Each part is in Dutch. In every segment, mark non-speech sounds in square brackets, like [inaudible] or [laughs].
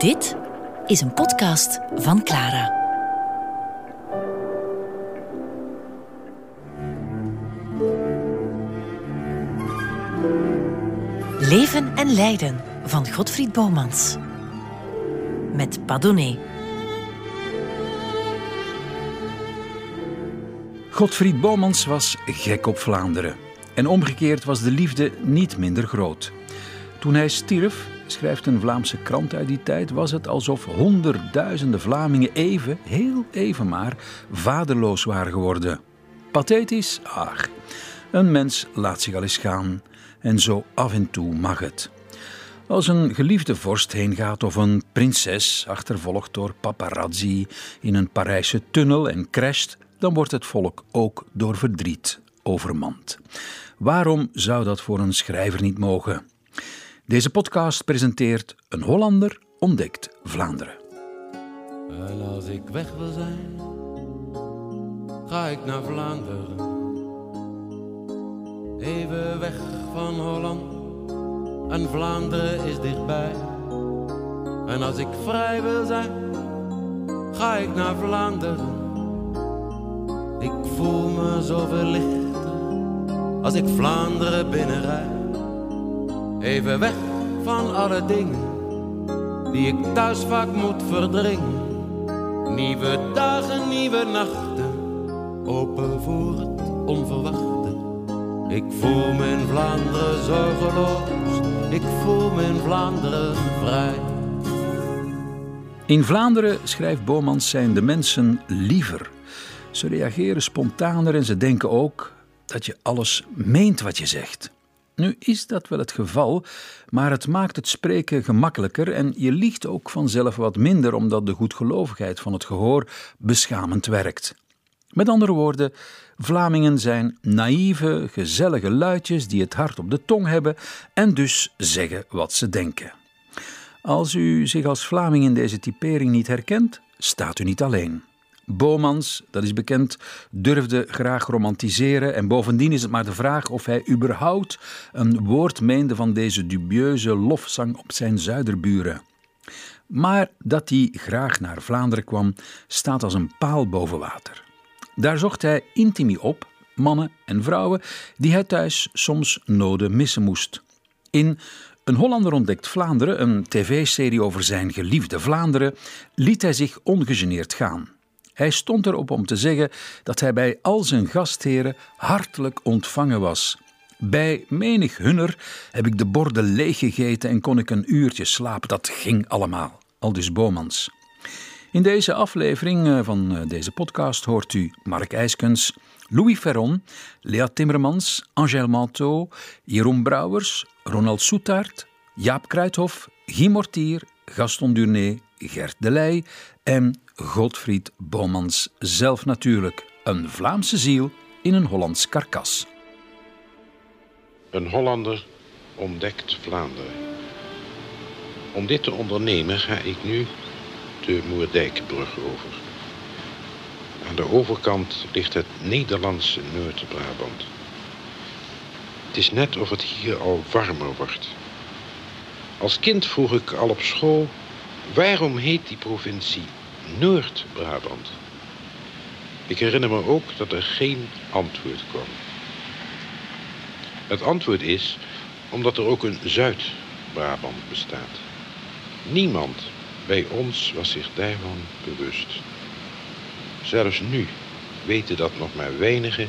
Dit is een podcast van Clara. Leven en lijden van Godfried Bomans. Met Padone. Godfried Bomans was gek op Vlaanderen. En omgekeerd was de liefde niet minder groot. Toen hij stierf, schrijft een Vlaamse krant uit die tijd, was het alsof honderdduizenden Vlamingen even, heel even maar, vaderloos waren geworden. Pathetisch? Ach, een mens laat zich al eens gaan en zo af en toe mag het. Als een geliefde vorst heengaat of een prinses achtervolgd door paparazzi in een Parijse tunnel en crasht, dan wordt het volk ook door verdriet overmand. Waarom zou dat voor een schrijver niet mogen? Deze podcast presenteert Een Hollander ontdekt Vlaanderen. En als ik weg wil zijn, ga ik naar Vlaanderen. Even weg van Holland, en Vlaanderen is dichtbij. En als ik vrij wil zijn, ga ik naar Vlaanderen. Ik voel me zoveel lichter als ik Vlaanderen binnenrijd. Even weg van alle dingen die ik thuis vaak moet verdringen. Nieuwe dagen, nieuwe nachten, open voor het onverwachte. Ik voel me in Vlaanderen zorgeloos, ik voel me in Vlaanderen vrij. In Vlaanderen, schrijft Bomans, zijn de mensen liever. Ze reageren spontaner en ze denken ook dat je alles meent wat je zegt. Nu is dat wel het geval, maar het maakt het spreken gemakkelijker en je liegt ook vanzelf wat minder omdat de goedgelovigheid van het gehoor beschamend werkt. Met andere woorden, Vlamingen zijn naïeve, gezellige luidjes die het hart op de tong hebben en dus zeggen wat ze denken. Als u zich als Vlaming in deze typering niet herkent, staat u niet alleen. Bomans, dat is bekend, durfde graag romantiseren en bovendien is het maar de vraag of hij überhaupt een woord meende van deze dubieuze lofzang op zijn zuiderburen. Maar dat hij graag naar Vlaanderen kwam, staat als een paal boven water. Daar zocht hij intimi op, mannen en vrouwen, die hij thuis soms noden missen moest. In Een Hollander ontdekt Vlaanderen, een tv-serie over zijn geliefde Vlaanderen, liet hij zich ongegeneerd gaan. Hij stond erop om te zeggen dat hij bij al zijn gastheren hartelijk ontvangen was. Bij menig hunner heb ik de borden leeggegeten en kon ik een uurtje slapen. Dat ging allemaal. Aldus Bomans. In deze aflevering eh, van eh, deze podcast hoort u Mark IJskens, Louis Ferron, Lea Timmermans, Angèle Manteau, Jeroen Brouwers, Ronald Soetaert, Jaap Kruithof, Guy Mortier, Gaston Durné, Gert Delay en Godfried Bomans zelf natuurlijk. Een Vlaamse ziel in een Hollands karkas. Een Hollander ontdekt Vlaanderen. Om dit te ondernemen ga ik nu de Moerdijkbrug over. Aan de overkant ligt het Nederlandse Noord-Brabant. Het is net of het hier al warmer wordt. Als kind vroeg ik al op school waarom heet die provincie Noord-Brabant? Ik herinner me ook dat er geen antwoord kwam. Het antwoord is omdat er ook een Zuid-Brabant bestaat. Niemand bij ons was zich daarvan bewust. Zelfs nu weten dat nog maar weinige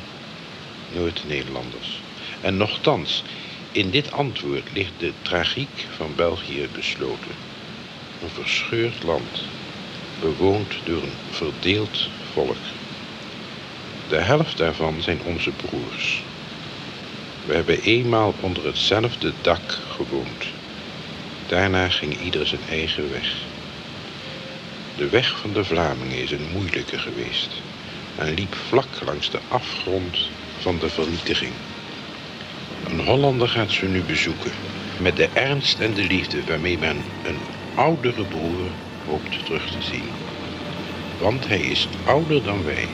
Noord-Nederlanders. En nochtans, in dit antwoord ligt de tragiek van België besloten. Een verscheurd land, bewoond door een verdeeld volk. De helft daarvan zijn onze broers. We hebben eenmaal onder hetzelfde dak gewoond. Daarna ging ieder zijn eigen weg. De weg van de Vlamingen is een moeilijke geweest en liep vlak langs de afgrond van de vernietiging. Een Hollander gaat ze nu bezoeken met de ernst en de liefde waarmee men een oudere broer hoopt terug te zien. Want hij is ouder dan wij.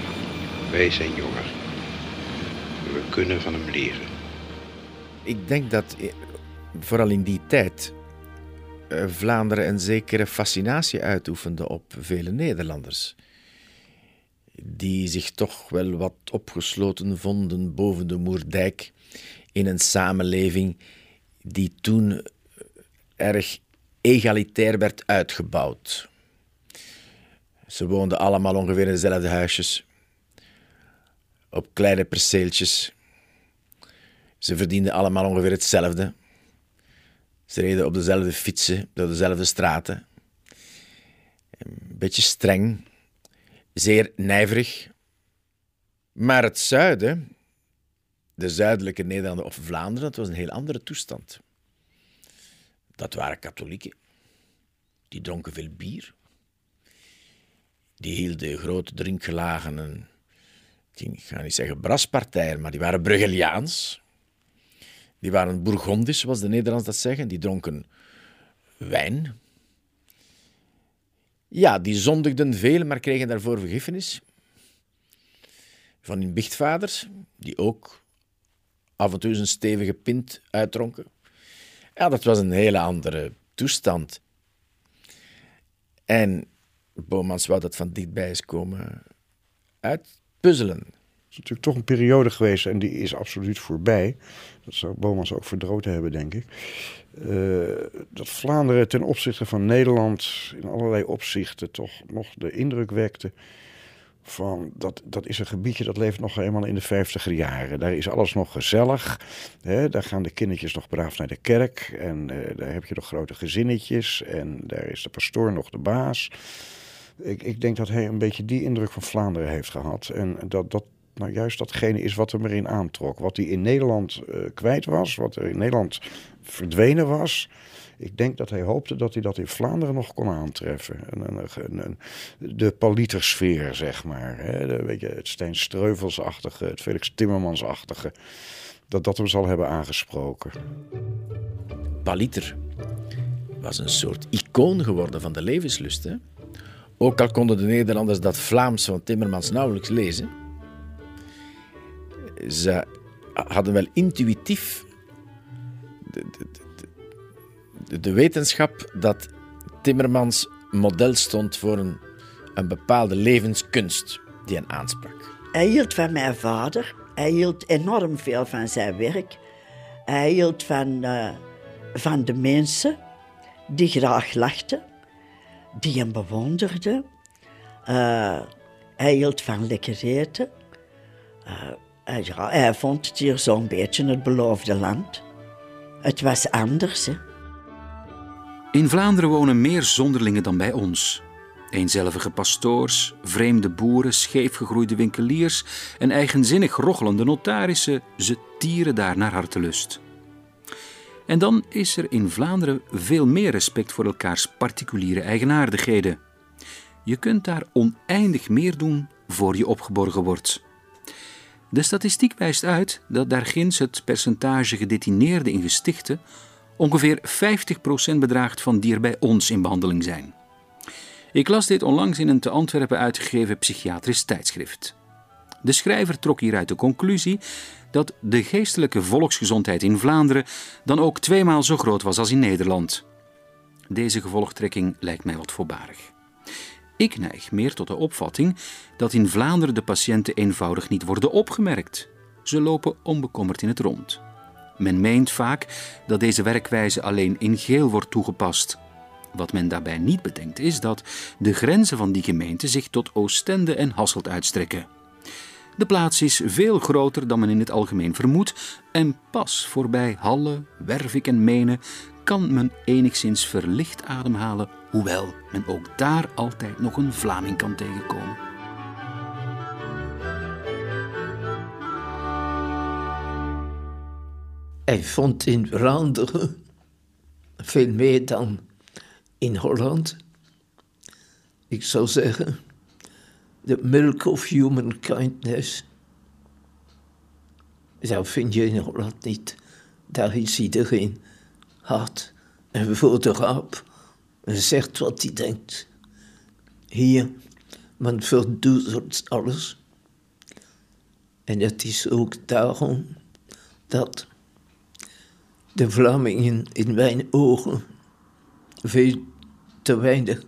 Wij zijn jonger. We kunnen van hem leren. Ik denk dat eh, vooral in die tijd eh, Vlaanderen een zekere fascinatie uitoefende op vele Nederlanders. Die zich toch wel wat opgesloten vonden boven de Moerdijk in een samenleving die toen erg egalitair werd uitgebouwd. Ze woonden allemaal ongeveer in dezelfde huisjes, op kleine perceeltjes. Ze verdienden allemaal ongeveer hetzelfde. Ze reden op dezelfde fietsen, door dezelfde straten. Een beetje streng, zeer nijverig. Maar het zuiden, de zuidelijke Nederlanden of Vlaanderen, dat was een heel andere toestand. Dat waren katholieken. Die dronken veel bier. Die hielden grote drinkgelagen en, ik ga niet zeggen braspartijen, maar die waren Bruggeliaans. Die waren Bourgondisch, zoals de Nederlanders dat zeggen. Die dronken wijn. Ja, die zondigden veel, maar kregen daarvoor vergiffenis. Van hun bichtvaders, die ook af en toe een stevige pint uitdronken. Ja, dat was een hele andere toestand. En Bomans wou dat van dichtbij eens komen uitpuzzelen. Het is natuurlijk toch een periode geweest en die is absoluut voorbij. Dat zou Bomans ook verdroten hebben, denk ik. Uh, dat Vlaanderen ten opzichte van Nederland in allerlei opzichten toch nog de indruk wekte van dat, dat is een gebiedje dat leeft nog helemaal in de vijftiger jaren. Daar is alles nog gezellig. Hè? Daar gaan de kindertjes nog braaf naar de kerk. En uh, daar heb je nog grote gezinnetjes. En daar is de pastoor nog de baas. Ik, ik denk dat hij een beetje die indruk van Vlaanderen heeft gehad. En dat dat nou juist datgene is wat hem erin aantrok. Wat hij in Nederland uh, kwijt was, wat er in Nederland verdwenen was. Ik denk dat hij hoopte dat hij dat in Vlaanderen nog kon aantreffen. Een, een, de palitersfeer, zeg maar. Hè? De, weet je, het Stijn Streuvelsachtige, het Felix Timmermansachtige. Dat dat hem zal hebben aangesproken. Paliter was een soort icoon geworden van de levenslust. Ook al konden de Nederlanders dat Vlaams van Timmermans nauwelijks lezen, ze hadden wel intuïtief de, de, de, wetenschap dat Timmermans model stond voor een, een bepaalde levenskunst die hen aansprak. Hij hield van mijn vader. Hij hield enorm veel van zijn werk. Hij hield van, uh, van de mensen die graag lachten die hem bewonderde. Uh, hij hield van lekker eten. Uh, ja, hij vond het hier zo'n beetje het beloofde land. Het was anders. In Vlaanderen wonen meer zonderlingen dan bij ons. Eenzelvige pastoors, vreemde boeren, scheefgegroeide winkeliers en eigenzinnig rochelende notarissen, ze tieren daar naar hartelust. En dan is er in Vlaanderen veel meer respect voor elkaars particuliere eigenaardigheden. Je kunt daar oneindig meer doen voor je opgeborgen wordt. De statistiek wijst uit dat daarginds het percentage gedetineerden in gestichten ongeveer 50% bedraagt van die er bij ons in behandeling zijn. Ik las dit onlangs in een te Antwerpen uitgegeven psychiatrisch tijdschrift. De schrijver trok hieruit de conclusie dat de geestelijke volksgezondheid in Vlaanderen dan ook tweemaal zo groot was als in Nederland. Deze gevolgtrekking lijkt mij wat voorbarig. Ik neig meer tot de opvatting dat in Vlaanderen de patiënten eenvoudig niet worden opgemerkt. Ze lopen onbekommerd in het rond. Men meent vaak dat deze werkwijze alleen in geel wordt toegepast. Wat men daarbij niet bedenkt is dat de grenzen van die gemeente zich tot Oostende en Hasselt uitstrekken. De plaats is veel groter dan men in het algemeen vermoedt en pas voorbij Halle, Wervik en Menen kan men enigszins verlicht ademhalen, hoewel men ook daar altijd nog een Vlaming kan tegenkomen. Hij vond in Vlaanderen veel meer dan in Holland. Ik zou zeggen, the milk of human kindness. Dat vind je in Holland niet. Daar is iedereen hard en voor de raap zegt wat hij denkt. Hier, men verdoezelt alles. En het is ook daarom dat de Vlamingen in mijn ogen veel te weinig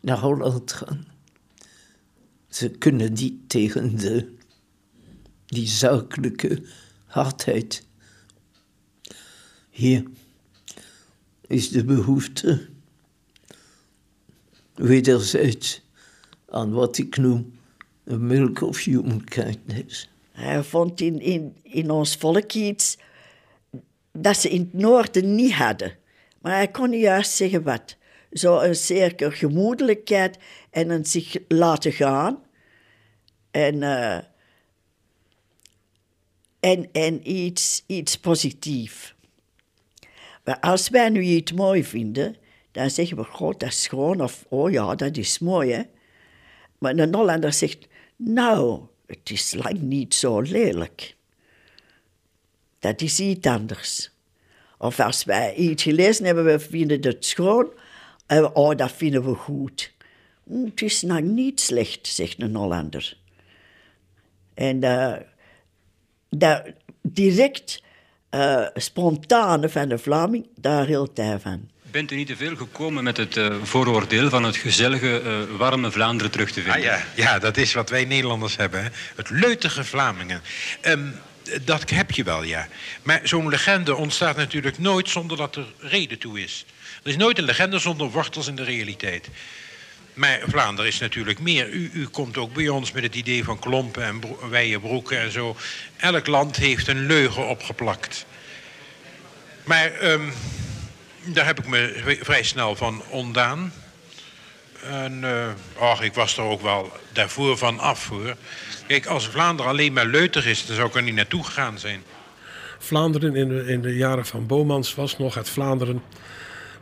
naar Holland gaan. Ze kunnen niet tegen de, die zakelijke hardheid. Hier is de behoefte wederzijds aan wat ik noem een milk of human kindness. Hij vond in, in, in ons volk iets dat ze in het noorden niet hadden. Maar hij kon juist zeggen wat. Zo een zekere gemoedelijkheid en een zich laten gaan. En, uh, en, en iets, iets positiefs. Maar als wij nu iets mooi vinden, dan zeggen we, god, dat is schoon. Of, oh ja, dat is mooi, hè. Maar een Hollander zegt, nou, het is lang niet zo lelijk. Dat is iets anders. Of als wij iets gelezen hebben, we vinden het schoon. En oh, dat vinden we goed. Hm, het is nog niet slecht, zegt een Hollander. En uh, dat direct uh, spontane van de Vlaming, daar hield hij van. Bent u niet te veel gekomen met het uh, vooroordeel van het gezellige, uh, warme Vlaanderen terug te vinden? Ah, ja. dat is wat wij Nederlanders hebben. Het leutige Vlamingen. Um, dat heb je wel, ja. Maar zo'n legende ontstaat natuurlijk nooit zonder dat er reden toe is. Er is nooit een legende zonder wortels in de realiteit. Maar Vlaanderen is natuurlijk meer. U, u komt ook bij ons met het idee van klompen en broeken en zo. Elk land heeft een leugen opgeplakt. Maar um, daar heb ik me vrij snel van ontdaan. En uh, ach, ik was er ook wel daarvoor van af. Kijk, als Vlaanderen alleen maar leuter is, dan zou ik er niet naartoe gegaan zijn. Vlaanderen in de, in de jaren van Bomans was nog het Vlaanderen.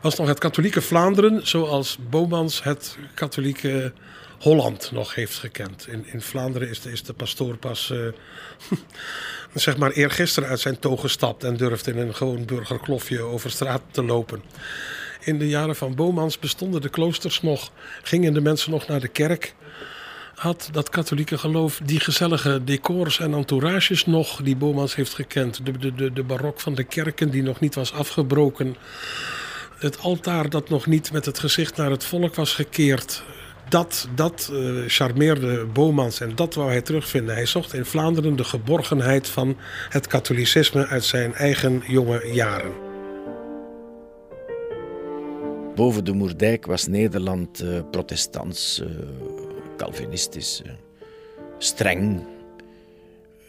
Was nog het katholieke Vlaanderen, zoals Bomans het katholieke Holland nog heeft gekend. In, in Vlaanderen is de, is de pastoor pas, uh, [laughs] zeg maar, eergisteren uit zijn toog gestapt en durfde in een gewoon burgerklofje over straat te lopen. In de jaren van Bomans bestonden de kloosters nog, gingen de mensen nog naar de kerk had dat katholieke geloof die gezellige decors en entourages nog die Bomans heeft gekend. De, de, de barok van de kerken die nog niet was afgebroken. Het altaar dat nog niet met het gezicht naar het volk was gekeerd. Dat, dat uh, charmeerde Bomans en dat wou hij terugvinden. Hij zocht in Vlaanderen de geborgenheid van het katholicisme uit zijn eigen jonge jaren. Boven de Moerdijk was Nederland uh, protestants. Uh Calvinistisch, eh, streng.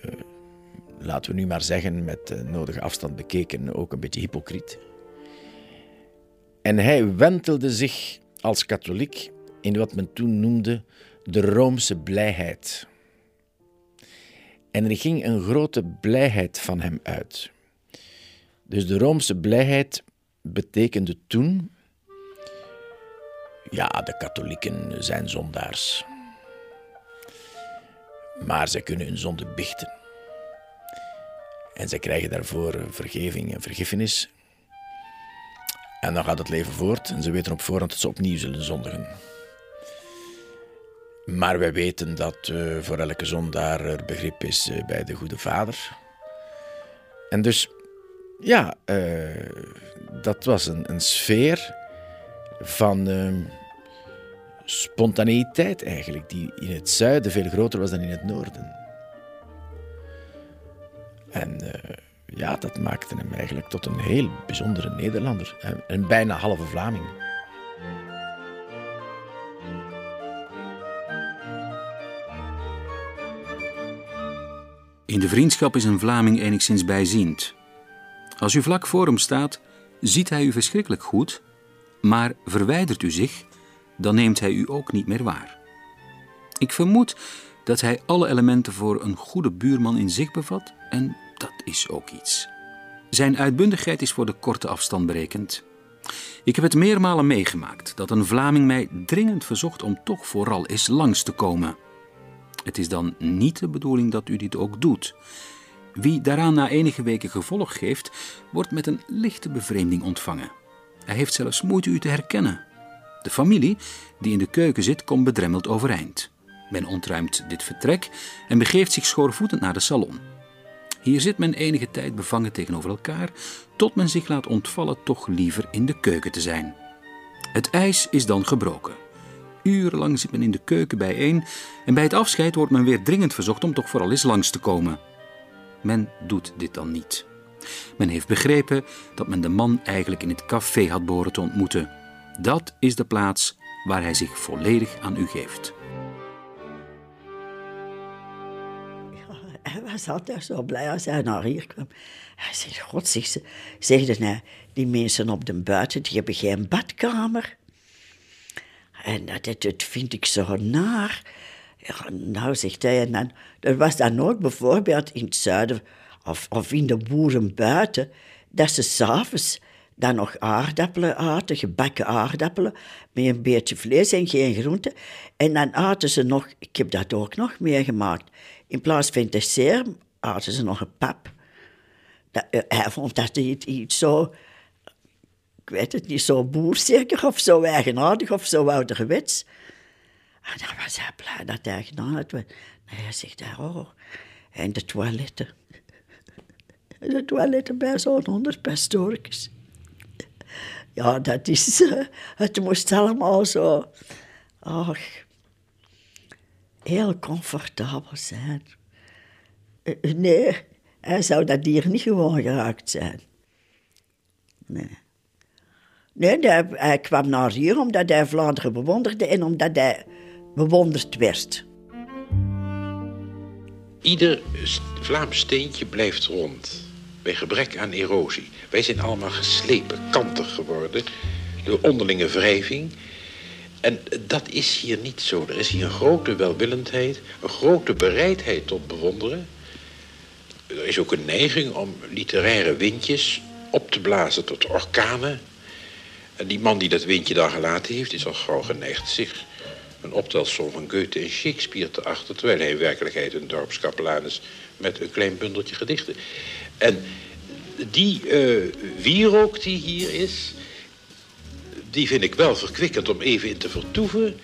Eh, laten we nu maar zeggen, met nodige afstand bekeken, ook een beetje hypocriet. En hij wentelde zich als katholiek in wat men toen noemde de Roomse blijheid. En er ging een grote blijheid van hem uit. Dus de Roomse blijheid betekende toen, ja, de katholieken zijn zondaars maar ze kunnen hun zonde bichten. En ze krijgen daarvoor vergeving en vergiffenis. En dan gaat het leven voort en ze weten op voorhand dat ze opnieuw zullen zondigen. Maar wij weten dat uh, voor elke zondaar er begrip is uh, bij de Goede Vader. En dus, ja, uh, dat was een, een sfeer van spontaneïteit eigenlijk, die in het zuiden veel groter was dan in het noorden. En ja, dat maakte hem eigenlijk tot een heel bijzondere Nederlander. Een bijna halve Vlaming. In de vriendschap is een Vlaming enigszins bijziend. Als u vlak voor hem staat, ziet hij u verschrikkelijk goed, maar verwijdert u zich dan neemt hij u ook niet meer waar. Ik vermoed dat hij alle elementen voor een goede buurman in zich bevat en dat is ook iets. Zijn uitbundigheid is voor de korte afstand berekend. Ik heb het meermalen meegemaakt dat een Vlaming mij dringend verzocht om toch vooral eens langs te komen. Het is dan niet de bedoeling dat u dit ook doet. Wie daaraan na enige weken gevolg geeft, wordt met een lichte bevreemding ontvangen. Hij heeft zelfs moeite u te herkennen. De familie, die in de keuken zit, komt bedremmeld overeind. Men ontruimt dit vertrek en begeeft zich schoorvoetend naar de salon. Hier zit men enige tijd bevangen tegenover elkaar, tot men zich laat ontvallen toch liever in de keuken te zijn. Het ijs is dan gebroken. Urenlang zit men in de keuken bijeen en bij het afscheid wordt men weer dringend verzocht om toch vooral eens langs te komen. Men doet dit dan niet. Men heeft begrepen dat men de man eigenlijk in het café had behoren te ontmoeten. Dat is de plaats waar hij zich volledig aan u geeft. Hij was altijd zo blij als hij naar hier kwam. Hij zei, god, zeg ze, zegde hij, die mensen op de buiten, die hebben geen badkamer. En dat, dat, vind ik zo naar. Ja, nou, zegt hij, en dan, er was dan ook bijvoorbeeld in het zuiden of, of in de boeren buiten, dat ze s'avonds dan nog aardappelen aten, gebakken aardappelen, met een beetje vlees en geen groenten. En dan aten ze nog, ik heb dat ook nog meegemaakt, in plaats van dessert aten ze nog een pap. Dat, eh, hij vond dat iets, iets zo, ik weet het niet, zo boerzeker of zo eigenaardig of zo ouderwets. En dan was hij blij dat hij gedaan had. Nee, hij zegt, oh, en de toiletten. De toiletten bij zo'n onderpastorkes. Ja, dat is... eh, het moest allemaal zo... Ach, heel comfortabel zijn. Eh, Nee, hij zou dat hier niet gewoon geraakt zijn. Nee. Nee, hij, kwam naar hier omdat hij Vlaanderen bewonderde en omdat hij bewonderd werd. Ieder Vlaams steentje blijft rond. Bij gebrek aan erosie. Wij zijn allemaal geslepen, kantig geworden. Door onderlinge wrijving. En dat is hier niet zo. Er is hier een grote welwillendheid. Een grote bereidheid tot bewonderen. Er is ook een neiging om literaire windjes op te blazen tot orkanen. En die man die dat windje daar gelaten heeft, is al gauw geneigd zich een optelsom van Goethe en Shakespeare te achter, terwijl hij in werkelijkheid een dorpskapelaan is met een klein bundeltje gedichten. En die eh wierook die hier is, die vind ik wel verkwikkend om even in te vertoeven.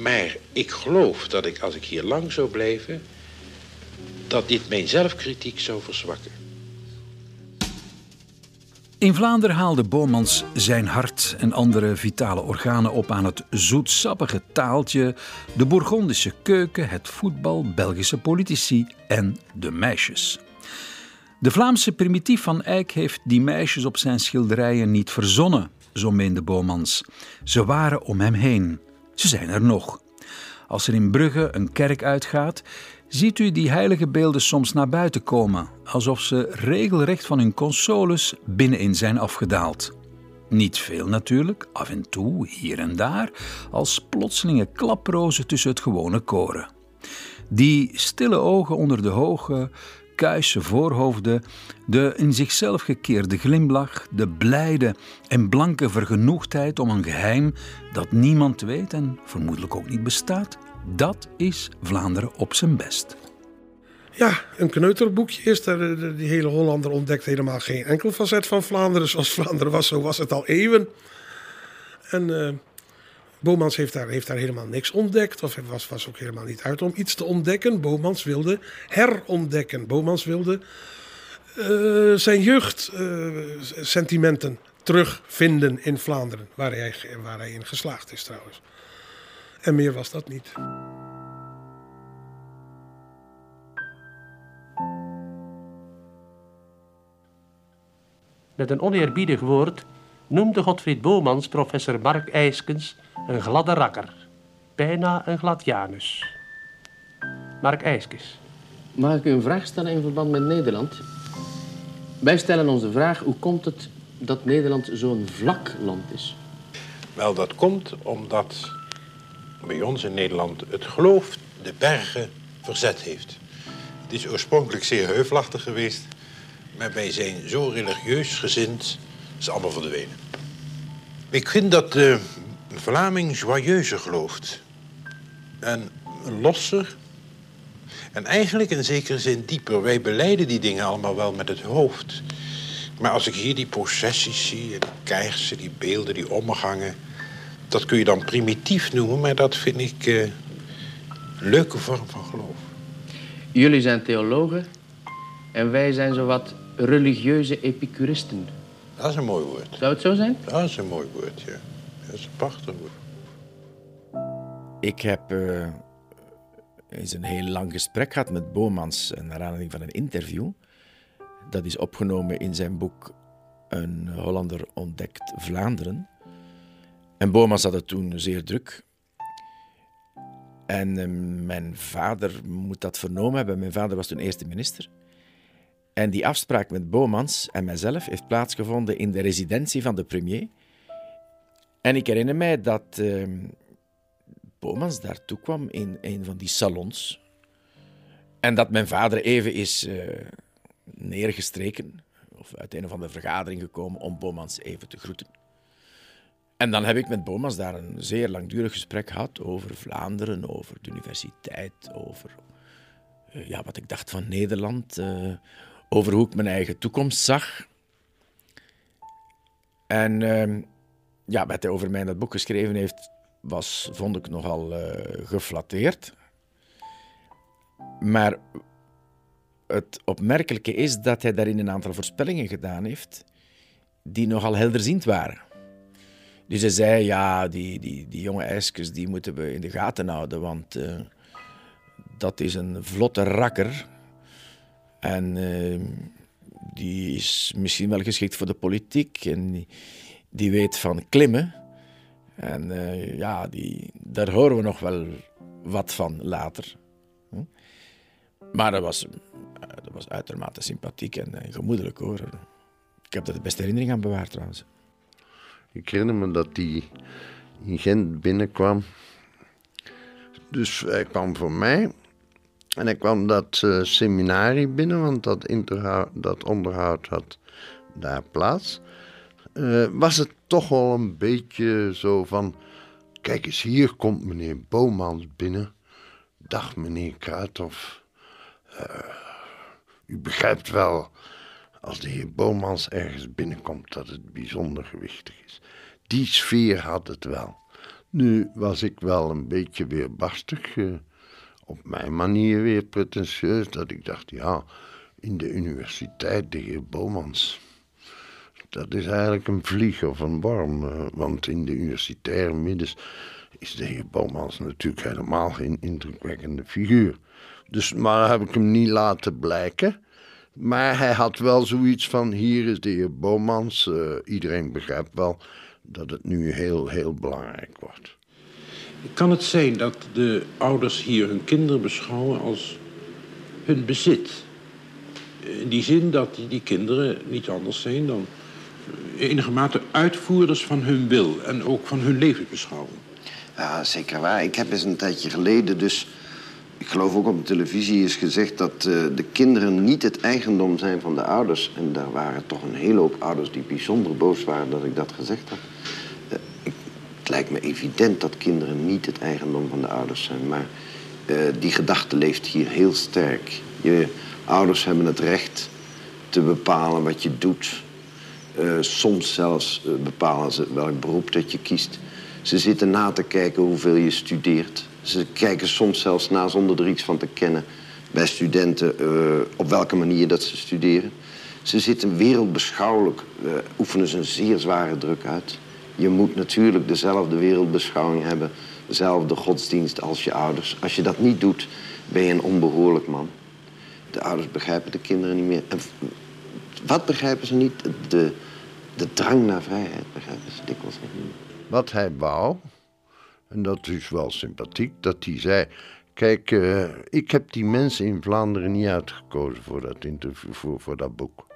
Maar ik geloof dat ik, als ik hier lang zou blijven, dat dit mijn zelfkritiek zou verzwakken. In Vlaanderen haalde Bomans zijn hart en andere vitale organen op aan het zoetsappige taaltje, de Bourgondische keuken, het voetbal, Belgische politici en de meisjes. De Vlaamse primitief van Eyck heeft die meisjes op zijn schilderijen niet verzonnen, zo meende Bomans. Ze waren om hem heen. Ze zijn er nog. Als er in Brugge een kerk uitgaat, ziet u die heilige beelden soms naar buiten komen, alsof ze regelrecht van hun consoles binnenin zijn afgedaald. Niet veel natuurlijk, af en toe, hier en daar, als plotselinge klaprozen tussen het gewone koren. Die stille ogen onder de hoge, kuisse voorhoofden, de in zichzelf gekeerde glimlach, de blijde en blanke vergenoegdheid om een geheim dat niemand weet en vermoedelijk ook niet bestaat, dat is Vlaanderen op zijn best. Ja, een kneuterboekje is er. De- Die hele Hollander ontdekt helemaal geen enkel facet van Vlaanderen. [laughs] Zoals Vlaanderen was, zo was het al eeuwen. En eh Bomans heeft daar, heeft daar helemaal niks ontdekt. Of was, was ook helemaal niet uit om iets te ontdekken. Bomans wilde herontdekken. Bomans wilde eh, zijn jeugdsentimenten terugvinden in Vlaanderen. Waar hij, waar hij in geslaagd is trouwens. En meer was dat niet. Met een oneerbiedig woord noemde Godfried Bomans professor Mark Eiskens een gladde rakker. Bijna een gladianus. Mark Eiskens. Mag ik u een vraag stellen in verband met Nederland? Wij stellen ons de vraag, hoe komt het dat Nederland zo'n vlak land is? Wel, dat komt omdat bij ons in Nederland het geloof de bergen verzet heeft. Het is oorspronkelijk zeer heuvelachtig geweest, maar wij zijn zo religieus gezind, is allemaal verdwenen. Ik vind dat de Vlaming joyeuzer gelooft. En losser. En eigenlijk in zekere zin dieper. Wij beleiden die dingen allemaal wel met het hoofd. Maar als ik hier die processies zie, en die die beelden, die omgangen... dat kun je dan primitief noemen, maar dat vind ik eh, een leuke vorm van geloof. Jullie zijn theologen en wij zijn zowat religieuze epicuristen. Dat is een mooi woord. Zou het zo zijn? Dat is een mooi woord, ja. Dat is een prachtig boek. Ik heb eh, eens een heel lang gesprek gehad met Bomans eh, naar aanleiding van een interview. Dat is opgenomen in zijn boek Een Hollander ontdekt Vlaanderen. En Bomans had het toen zeer druk. En eh, mijn vader moet dat vernomen hebben. Mijn vader was toen eerste minister. En die afspraak met Bomans en mijzelf heeft plaatsgevonden in de residentie van de premier. En ik herinner mij dat uh, Bomans daartoe kwam in een van die salons. En dat mijn vader even is uh, neergestreken, of uit een of andere vergadering gekomen, om Bomans even te groeten. En dan heb ik met Bomans daar een zeer langdurig gesprek gehad over Vlaanderen, over de universiteit, over uh, ja, wat ik dacht van Nederland, uh, over hoe ik mijn eigen toekomst zag. En ehm, ja, wat hij over mij in dat boek geschreven heeft, was, vond ik nogal uh, geflatteerd. Maar het opmerkelijke is dat hij daarin een aantal voorspellingen gedaan heeft die nogal helderziend waren. Dus hij zei, ja, die, die, die jonge ijskes die moeten we in de gaten houden, want uh, dat is een vlotte rakker. En uh, die is misschien wel geschikt voor de politiek en die, die weet van klimmen. En uh, ja, die, daar horen we nog wel wat van later. Hm? Maar dat was, dat was uitermate sympathiek en, en gemoedelijk hoor. Ik heb daar de beste herinnering aan bewaard trouwens. Ik herinner me dat die in Gent binnenkwam. Dus hij kwam voor mij. En hij kwam dat uh, seminarie binnen, want dat, dat onderhoud had daar plaats. Uh, was het toch wel een beetje zo van... Kijk eens, hier komt meneer Bomans binnen. Dag meneer Kruithof. Uh, u begrijpt wel, als de heer Bomans ergens binnenkomt, dat het bijzonder gewichtig is. Die sfeer had het wel. Nu was ik wel een beetje weer barstig, uh, op mijn manier weer pretentieus, dat ik dacht, ja, in de universiteit, de heer Bomans dat is eigenlijk een vlieg of een worm. Uh, want in de universitaire middens is de heer Bomans natuurlijk helemaal geen indrukwekkende figuur. Dus, maar heb ik hem niet laten blijken. Maar hij had wel zoiets van: hier is de heer Bomans. Uh, iedereen begrijpt wel dat het nu heel, heel belangrijk wordt. Kan het zijn dat de ouders hier hun kinderen beschouwen als hun bezit? In die zin dat die, die kinderen niet anders zijn dan enige mate uitvoerders van hun wil en ook van hun levensbeschouwing. Ja, zeker waar. Ik heb eens een tijdje geleden dus... Ik geloof ook op de televisie is gezegd dat uh, de kinderen niet het eigendom zijn van de ouders. En daar waren toch een hele hoop ouders die bijzonder boos waren dat ik dat gezegd had. Ik, het lijkt me evident dat kinderen niet het eigendom van de ouders zijn. Maar uh, die gedachte leeft hier heel sterk. Je ouders hebben het recht te bepalen wat je doet soms zelfs bepalen ze welk beroep dat je kiest. Ze zitten na te kijken hoeveel je studeert. Ze kijken soms zelfs na zonder er iets van te kennen bij studenten uh, op welke manier dat ze studeren. Ze zitten wereldbeschouwelijk, oefenen ze een zeer zware druk uit. Je moet natuurlijk dezelfde wereldbeschouwing hebben, dezelfde godsdienst als je ouders. Als je dat niet doet, ben je een onbehoorlijk man. De ouders begrijpen de kinderen niet meer. Wat begrijpen ze niet? De, de drang naar vrijheid begrijpen ze dikwijls niet. Wat hij wou, en dat is wel sympathiek, dat hij zei... Kijk, uh, ik heb die mensen in Vlaanderen niet uitgekozen voor dat interview, voor, voor dat boek.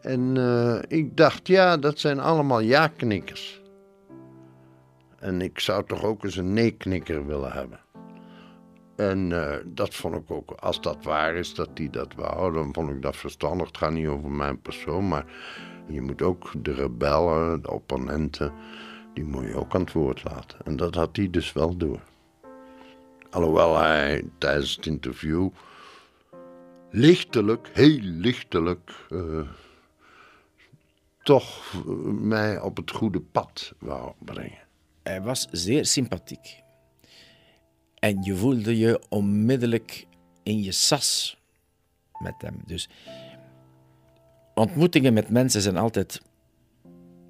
En uh, ik dacht, ja, dat zijn allemaal ja-knikkers. En ik zou toch ook eens een nee-knikker willen hebben. En uh, dat vond ik ook, als dat waar is dat hij dat wou, dan vond ik dat verstandig. Het gaat niet over mijn persoon, maar je moet ook de rebellen, de opponenten, die moet je ook aan het woord laten. En dat had hij dus wel door. Alhoewel hij tijdens het interview lichtelijk, heel lichtelijk, uh, toch mij op het goede pad wou brengen. Hij was zeer sympathiek. En je voelde je onmiddellijk in je sas met hem. Dus ontmoetingen met mensen zijn altijd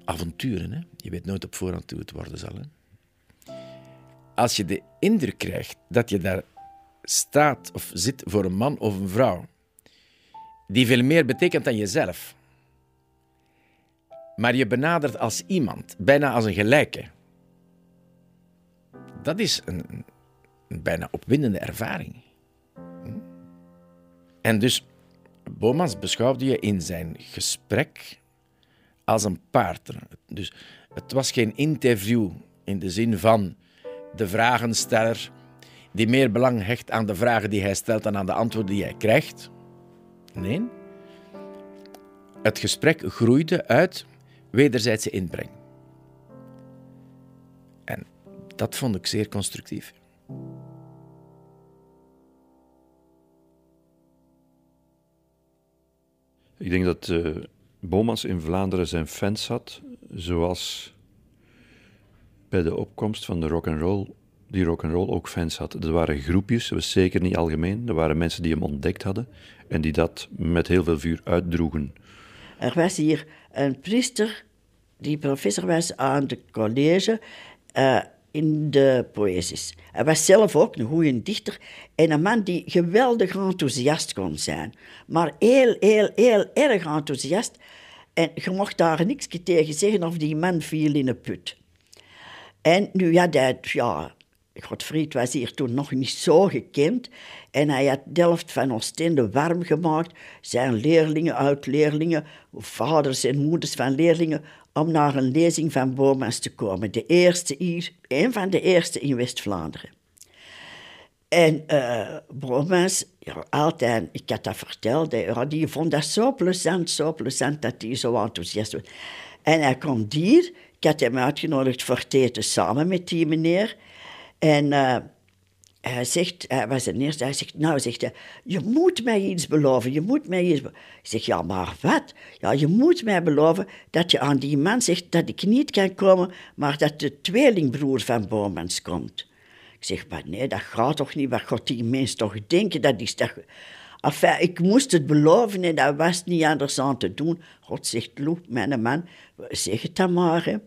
avonturen. Hè? Je weet nooit op voorhand hoe het worden zal. Hè? Als je de indruk krijgt dat je daar staat of zit voor een man of een vrouw die veel meer betekent dan jezelf, maar je benadert als iemand, bijna als een gelijke, dat is een, een bijna opwindende ervaring. Hm? En dus, Bomans beschouwde je in zijn gesprek als een partner. Dus het was geen interview in de zin van de vragensteller die meer belang hecht aan de vragen die hij stelt dan aan de antwoorden die hij krijgt. Nee. Het gesprek groeide uit wederzijdse inbreng. En dat vond ik zeer constructief. Ik denk dat uh, Bomans in Vlaanderen zijn fans had, zoals bij de opkomst van de rock and roll die rock and roll ook fans had. Er waren groepjes, dat was zeker niet algemeen. Er waren mensen die hem ontdekt hadden en die dat met heel veel vuur uitdroegen. Er was hier een priester die professor was aan het college uh, in de poëzies. Hij was zelf ook een goede dichter en een man die geweldig enthousiast kon zijn. Maar heel, heel, heel erg enthousiast. En je mocht daar niks tegen zeggen of die man viel in een put. En nu ja, dat, ja, Godfried was hier toen nog niet zo gekend. En hij had Delft van Oostende warm gemaakt. Zijn leerlingen, oud-leerlingen, vaders en moeders van leerlingen, om naar een lezing van Bomans te komen. De eerste hier, een van de eerste in West-Vlaanderen. En uh, altijd, ik had dat verteld, ja, die vond dat zo plezant, zo plezant dat hij zo enthousiast was. En hij komt hier, ik had hem uitgenodigd voor eten samen met die meneer. En uh, hij zegt, hij was de eerste, hij zegt, nou, zegt hij, je moet mij iets beloven, je moet mij iets. Ik zeg, ja, maar wat? Ja, je moet mij beloven dat je aan die man zegt dat ik niet kan komen, maar dat de tweelingbroer van Bomans komt. Ik zeg, maar nee, dat gaat toch niet, wat gaat die mens toch denken, dat is. Enfin, ik moest het beloven en dat was niet anders aan te doen. God zegt, Loep, mijn man, zeg het dan maar.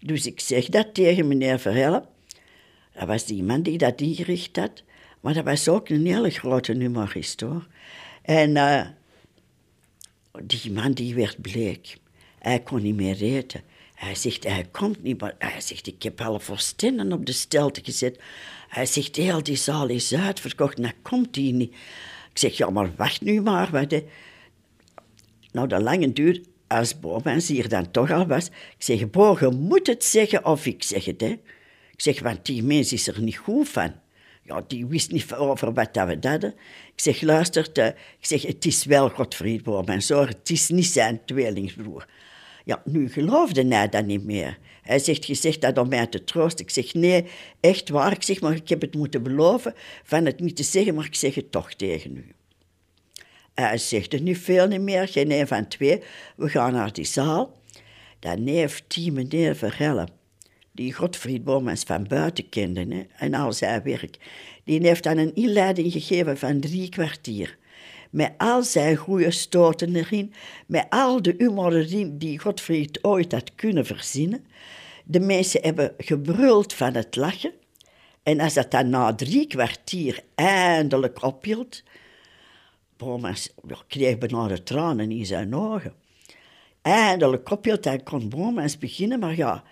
Dus ik zeg dat tegen meneer Verhellen. Dat was die man die dat ingericht had. Maar dat was ook een hele grote humorist. En uh, die man die werd bleek. Hij kon niet meer eten. Hij zegt, hij komt niet, maar hij zegt, ik heb alle voorstenden op de stelte gezet. Hij zegt, heel die zaal is uitverkocht, nou komt hij niet. Ik zeg, ja, maar wacht nu maar. Nou, de lange duur, als Bomans hier dan toch al was, ik zeg, Bo, moet het zeggen of ik zeg het, hè. Ik zeg, want die mens is er niet goed van. Ja, die wist niet over wat dat we hadden. Ik zeg, luister, ik zeg, het is wel Godfried Boom zo, het is niet zijn tweelingsbroer. Ja, nu geloofde hij dat niet meer. Hij zegt, je zegt dat om mij te troosten. Ik zeg, nee, echt waar. Ik zeg, maar ik heb het moeten beloven van het niet te zeggen, maar ik zeg het toch tegen u. Hij zegt er nu veel niet meer, geen een van twee. We gaan naar die zaal. Dan heeft die meneer Verhellen die Godfried Bomans van buiten kende en al zijn werk, die heeft dan een inleiding gegeven van drie kwartier. Met al zijn goede stoten erin, met al de humor erin die Godfried ooit had kunnen verzinnen. De mensen hebben gebruld van het lachen. En als dat dan na drie kwartier eindelijk ophield, Bomans kreeg de tranen in zijn ogen. Eindelijk ophield, dan kon Bomans beginnen, maar ja,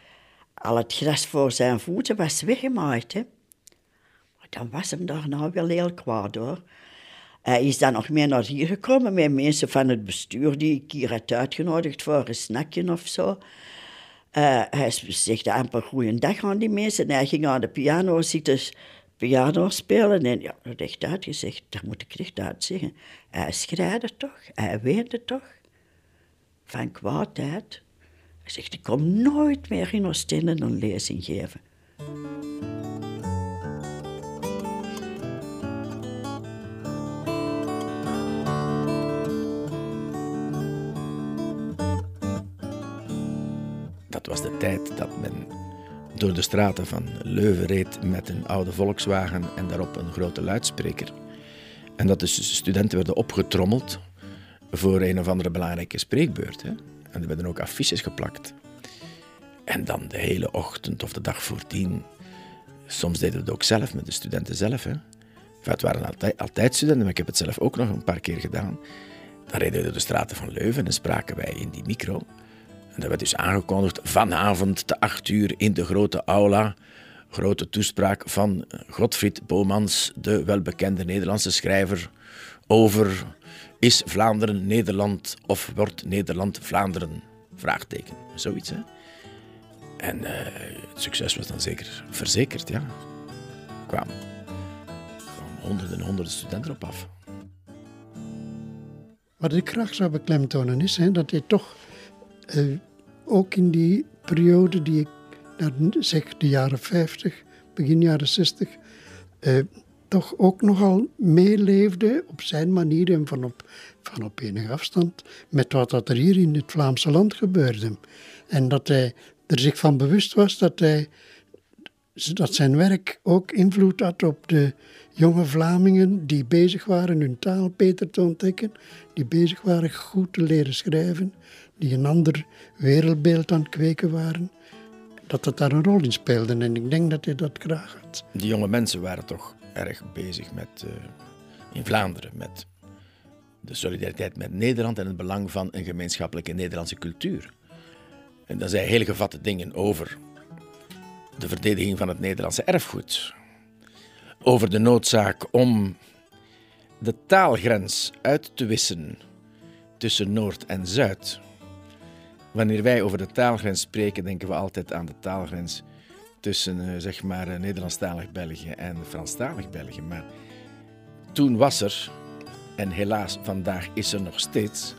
al het gras voor zijn voeten was weggemaaid. Hè. Maar dan was hem daar nou wel heel kwaad hoor. Hij is dan nog meer naar hier gekomen met mensen van het bestuur die ik hier had uitgenodigd voor een snackje of zo. Uh, hij zegt amper goeiedag aan die mensen. En hij ging aan de piano zitten piano spelen. En ja, recht uitgezegd, dat moet ik recht uit zeggen. Hij schreide toch, hij weende toch. Van kwaadheid. Hij zegt, ik kom nooit meer in Oostende een lezing geven. Dat was de tijd dat men door de straten van Leuven reed met een oude Volkswagen en daarop een grote luidspreker. En dat de studenten werden opgetrommeld voor een of andere belangrijke spreekbeurt. Hè. En er werden ook affiches geplakt. En dan de hele ochtend of de dag voordien. Soms deden we het ook zelf, met de studenten zelf. Hè. Het waren altijd, altijd studenten, maar ik heb het zelf ook nog een paar keer gedaan. Dan reden we door de straten van Leuven en spraken wij in die micro. En dat werd dus aangekondigd vanavond te acht uur in de grote aula. Grote toespraak van Godfried Bomans, de welbekende Nederlandse schrijver, over is Vlaanderen Nederland of wordt Nederland Vlaanderen? Vraagteken, zoiets hè. En eh, het succes was dan zeker verzekerd, ja. Gewoon honderden en honderden studenten op af. Wat ik graag zou beklemtonen is hè, dat hij toch eh, ook in die periode die ik zeg de jaren 50, begin jaren 60, eh, toch ook nogal meeleefde op zijn manier en van op, van op enige afstand met wat dat er hier in het Vlaamse land gebeurde. En dat hij er zich van bewust was dat, hij, dat zijn werk ook invloed had op de jonge Vlamingen die bezig waren hun taal beter te ontdekken, die bezig waren goed te leren schrijven, die een ander wereldbeeld aan het kweken waren, dat dat daar een rol in speelde. En ik denk dat hij dat graag had. Die jonge mensen waren toch erg bezig met, uh, in Vlaanderen met de solidariteit met Nederland en het belang van een gemeenschappelijke Nederlandse cultuur. En dan zei hele gevatte dingen over de verdediging van het Nederlandse erfgoed. Over de noodzaak om de taalgrens uit te wissen tussen Noord en Zuid. Wanneer wij over de taalgrens spreken, denken we altijd aan de taalgrens tussen uh, zeg maar uh, Nederlandstalig België en Franstalig België. Maar toen was er, en helaas vandaag is er nog steeds,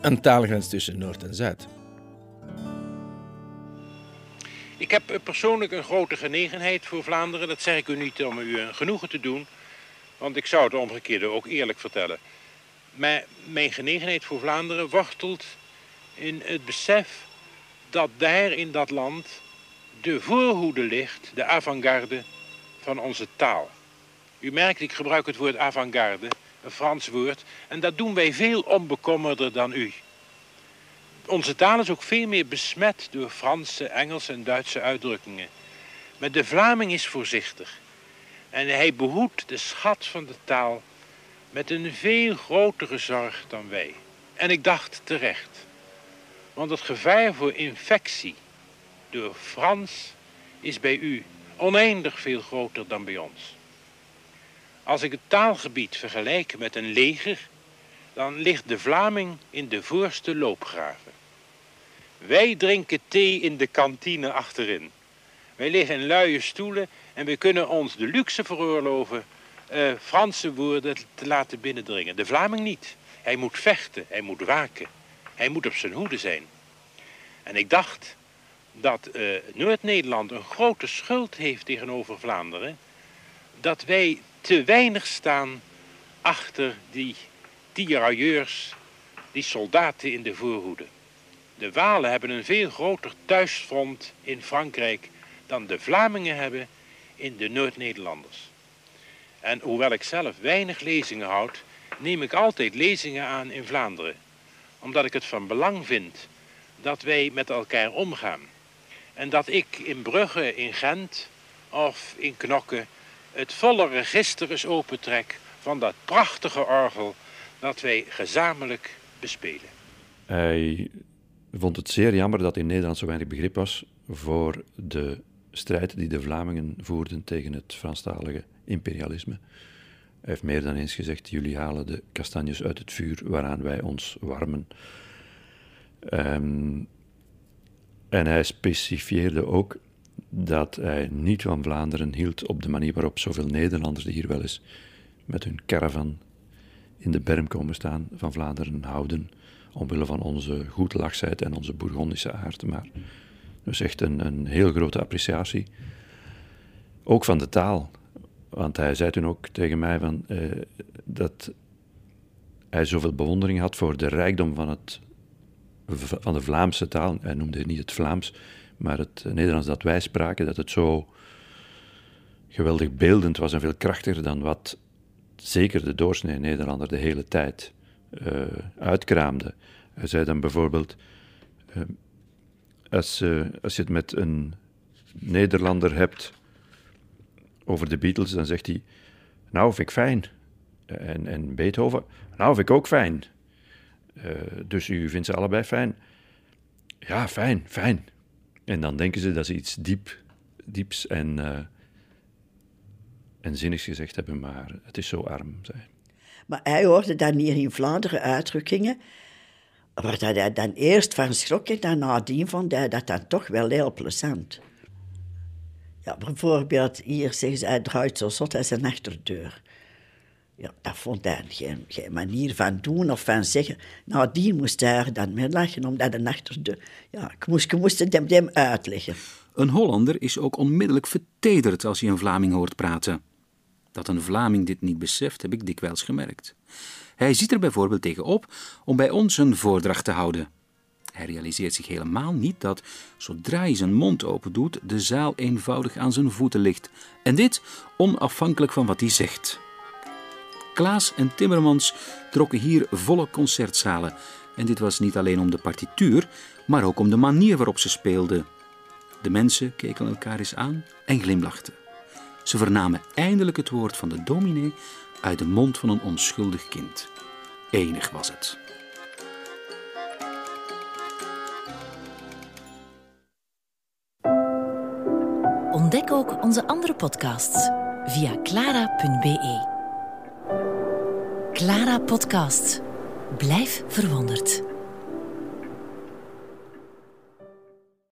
een taalgrens tussen Noord en Zuid. Ik heb persoonlijk een grote genegenheid voor Vlaanderen. Dat zeg ik u niet om u een genoegen te doen, want ik zou het omgekeerde ook eerlijk vertellen. Maar mijn genegenheid voor Vlaanderen wortelt in het besef dat daar in dat land de voorhoede ligt, de avant-garde van onze taal. U merkt, ik gebruik het woord avant-garde, een Frans woord, en dat doen wij veel onbekommerder dan u. Onze taal is ook veel meer besmet door Franse, Engelse en Duitse uitdrukkingen. Maar de Vlaming is voorzichtig. En hij behoedt de schat van de taal met een veel grotere zorg dan wij. En ik dacht terecht. Want het gevaar voor infectie door Frans is bij u oneindig veel groter dan bij ons. Als ik het taalgebied vergelijk met een leger, dan ligt de Vlaming in de voorste loopgraven. Wij drinken thee in de kantine achterin. Wij liggen in luie stoelen en we kunnen ons de luxe veroorloven uh, Franse woorden te laten binnendringen. De Vlaming niet. Hij moet vechten, hij moet waken, hij moet op zijn hoede zijn. En ik dacht dat uh, Noord-Nederland een grote schuld heeft tegenover Vlaanderen, dat wij te weinig staan achter die tirailleurs, die soldaten in de voorhoede. De Walen hebben een veel groter thuisfront in Frankrijk dan de Vlamingen hebben in de Noord-Nederlanders. En hoewel ik zelf weinig lezingen houd, neem ik altijd lezingen aan in Vlaanderen. Omdat ik het van belang vind dat wij met elkaar omgaan. En dat ik in Brugge, in Gent of in Knokke het volle register eens opentrek van dat prachtige orgel dat wij gezamenlijk bespelen. Hij vond het zeer jammer dat in Nederland zo weinig begrip was voor de strijd die de Vlamingen voerden tegen het Franstalige imperialisme. Hij heeft meer dan eens gezegd: jullie halen de kastanjes uit het vuur waaraan wij ons warmen. Um, en hij specifieerde ook dat hij niet van Vlaanderen hield op de manier waarop zoveel Nederlanders die hier wel eens met hun caravan in de berm komen staan, van Vlaanderen houden omwille van onze goedlachsheid en onze Bourgondische aard. Maar dus echt een, een heel grote appreciatie. Ook van de taal. Want hij zei toen ook tegen mij van, eh, dat hij zoveel bewondering had voor de rijkdom van, het, van de Vlaamse taal. Hij noemde niet het Vlaams, maar het Nederlands dat wij spraken, dat het zo geweldig beeldend was en veel krachtiger dan wat zeker de doorsnee Nederlander de hele tijd uh, uitkraamde. Hij zei dan bijvoorbeeld: uh, als, uh, als je het met een Nederlander hebt over de Beatles, dan zegt hij: Nou, vind ik fijn. En, en Beethoven: Nou, vind ik ook fijn. Dus u vindt ze allebei fijn? Ja, fijn, fijn. En dan denken ze dat ze iets diep, dieps en, en zinnigs gezegd hebben, maar het is zo arm. Zei. Maar hij hoorde dan hier in Vlaanderen uitdrukkingen waar dat hij dan eerst van schrok en dan nadien vond hij dat dan toch wel heel plezant. Ja, bijvoorbeeld hier zeggen ze, hij draait zo zot als een achterdeur. Ja, dat vond hij geen, manier van doen of van zeggen. Nadien moest hij er dan mee lachen, omdat een achterdeur... Ja, ik moest, ik moest het hem, hem uitleggen. Een Hollander is ook onmiddellijk vertederd als hij een Vlaming hoort praten. Dat een Vlaming dit niet beseft, heb ik dikwijls gemerkt. Hij ziet er bijvoorbeeld tegen op om bij ons een voordracht te houden. Hij realiseert zich helemaal niet dat, zodra hij zijn mond open doet, de zaal eenvoudig aan zijn voeten ligt. En dit onafhankelijk van wat hij zegt. Klaas en Timmermans trokken hier volle concertzalen. En dit was niet alleen om de partituur, maar ook om de manier waarop ze speelden. De mensen keken elkaar eens aan en glimlachten. Ze vernamen eindelijk het woord van de dominee uit de mond van een onschuldig kind. Enig was het. Ontdek ook onze andere podcasts via clara.be. Clara Podcast. Blijf verwonderd.